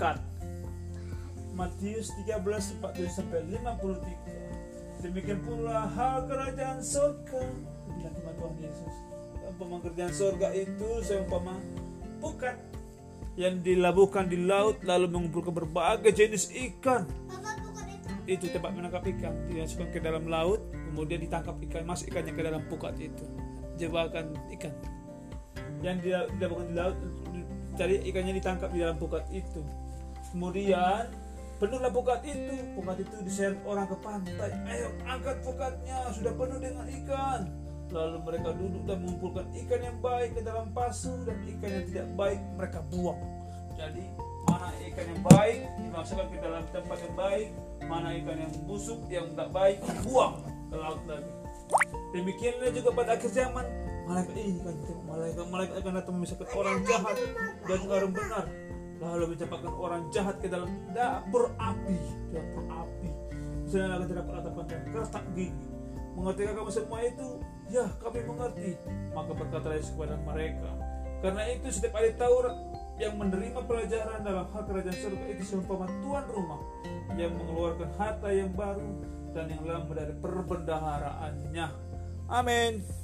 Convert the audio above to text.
pukat. Matius 13 47 sampai 53. Demikian pula hal kerajaan surga. Bilang firman Tuhan Yesus. Umpama kerajaan surga itu seumpama pukat yang dilabuhkan di laut lalu mengumpulkan berbagai jenis ikan itu tempat menangkap ikan dimasukkan ke dalam laut kemudian ditangkap ikan masuk ikannya ke dalam pukat itu jebakan ikan yang dilakukan di laut cari ikannya ditangkap di dalam pukat itu kemudian penuhlah pukat itu. Pukat itu diseret orang ke pantai. Ayo angkat pukatnya. Sudah penuh dengan ikan. Lalu mereka duduk dan mengumpulkan ikan yang baik ke dalam pasu dan ikan yang tidak baik mereka buang. Jadi mana ikan yang baik dimasukkan ke dalam tempat yang baik mana ikan yang busuk yang tidak baik buang ke laut lagi. Demikianlah juga pada akhir zaman. Malaikat ini kan malaikat malaikat akan datang memisahkan orang jahat dan orang benar lalu mencampakkan orang jahat ke dalam dapur api. Dapur api. Misalnya akan terdapat atapan dan kertak gigi. Mengerti kamu semua itu? Ya kami mengerti. Maka berkata Yesus kepada mereka. Karena itu setiap ahli Taurat yang menerima pelajaran dalam hal kerajaan surga itu seumpama tuan rumah yang mengeluarkan harta yang baru dan yang lama dari perbendaharaannya. Amin.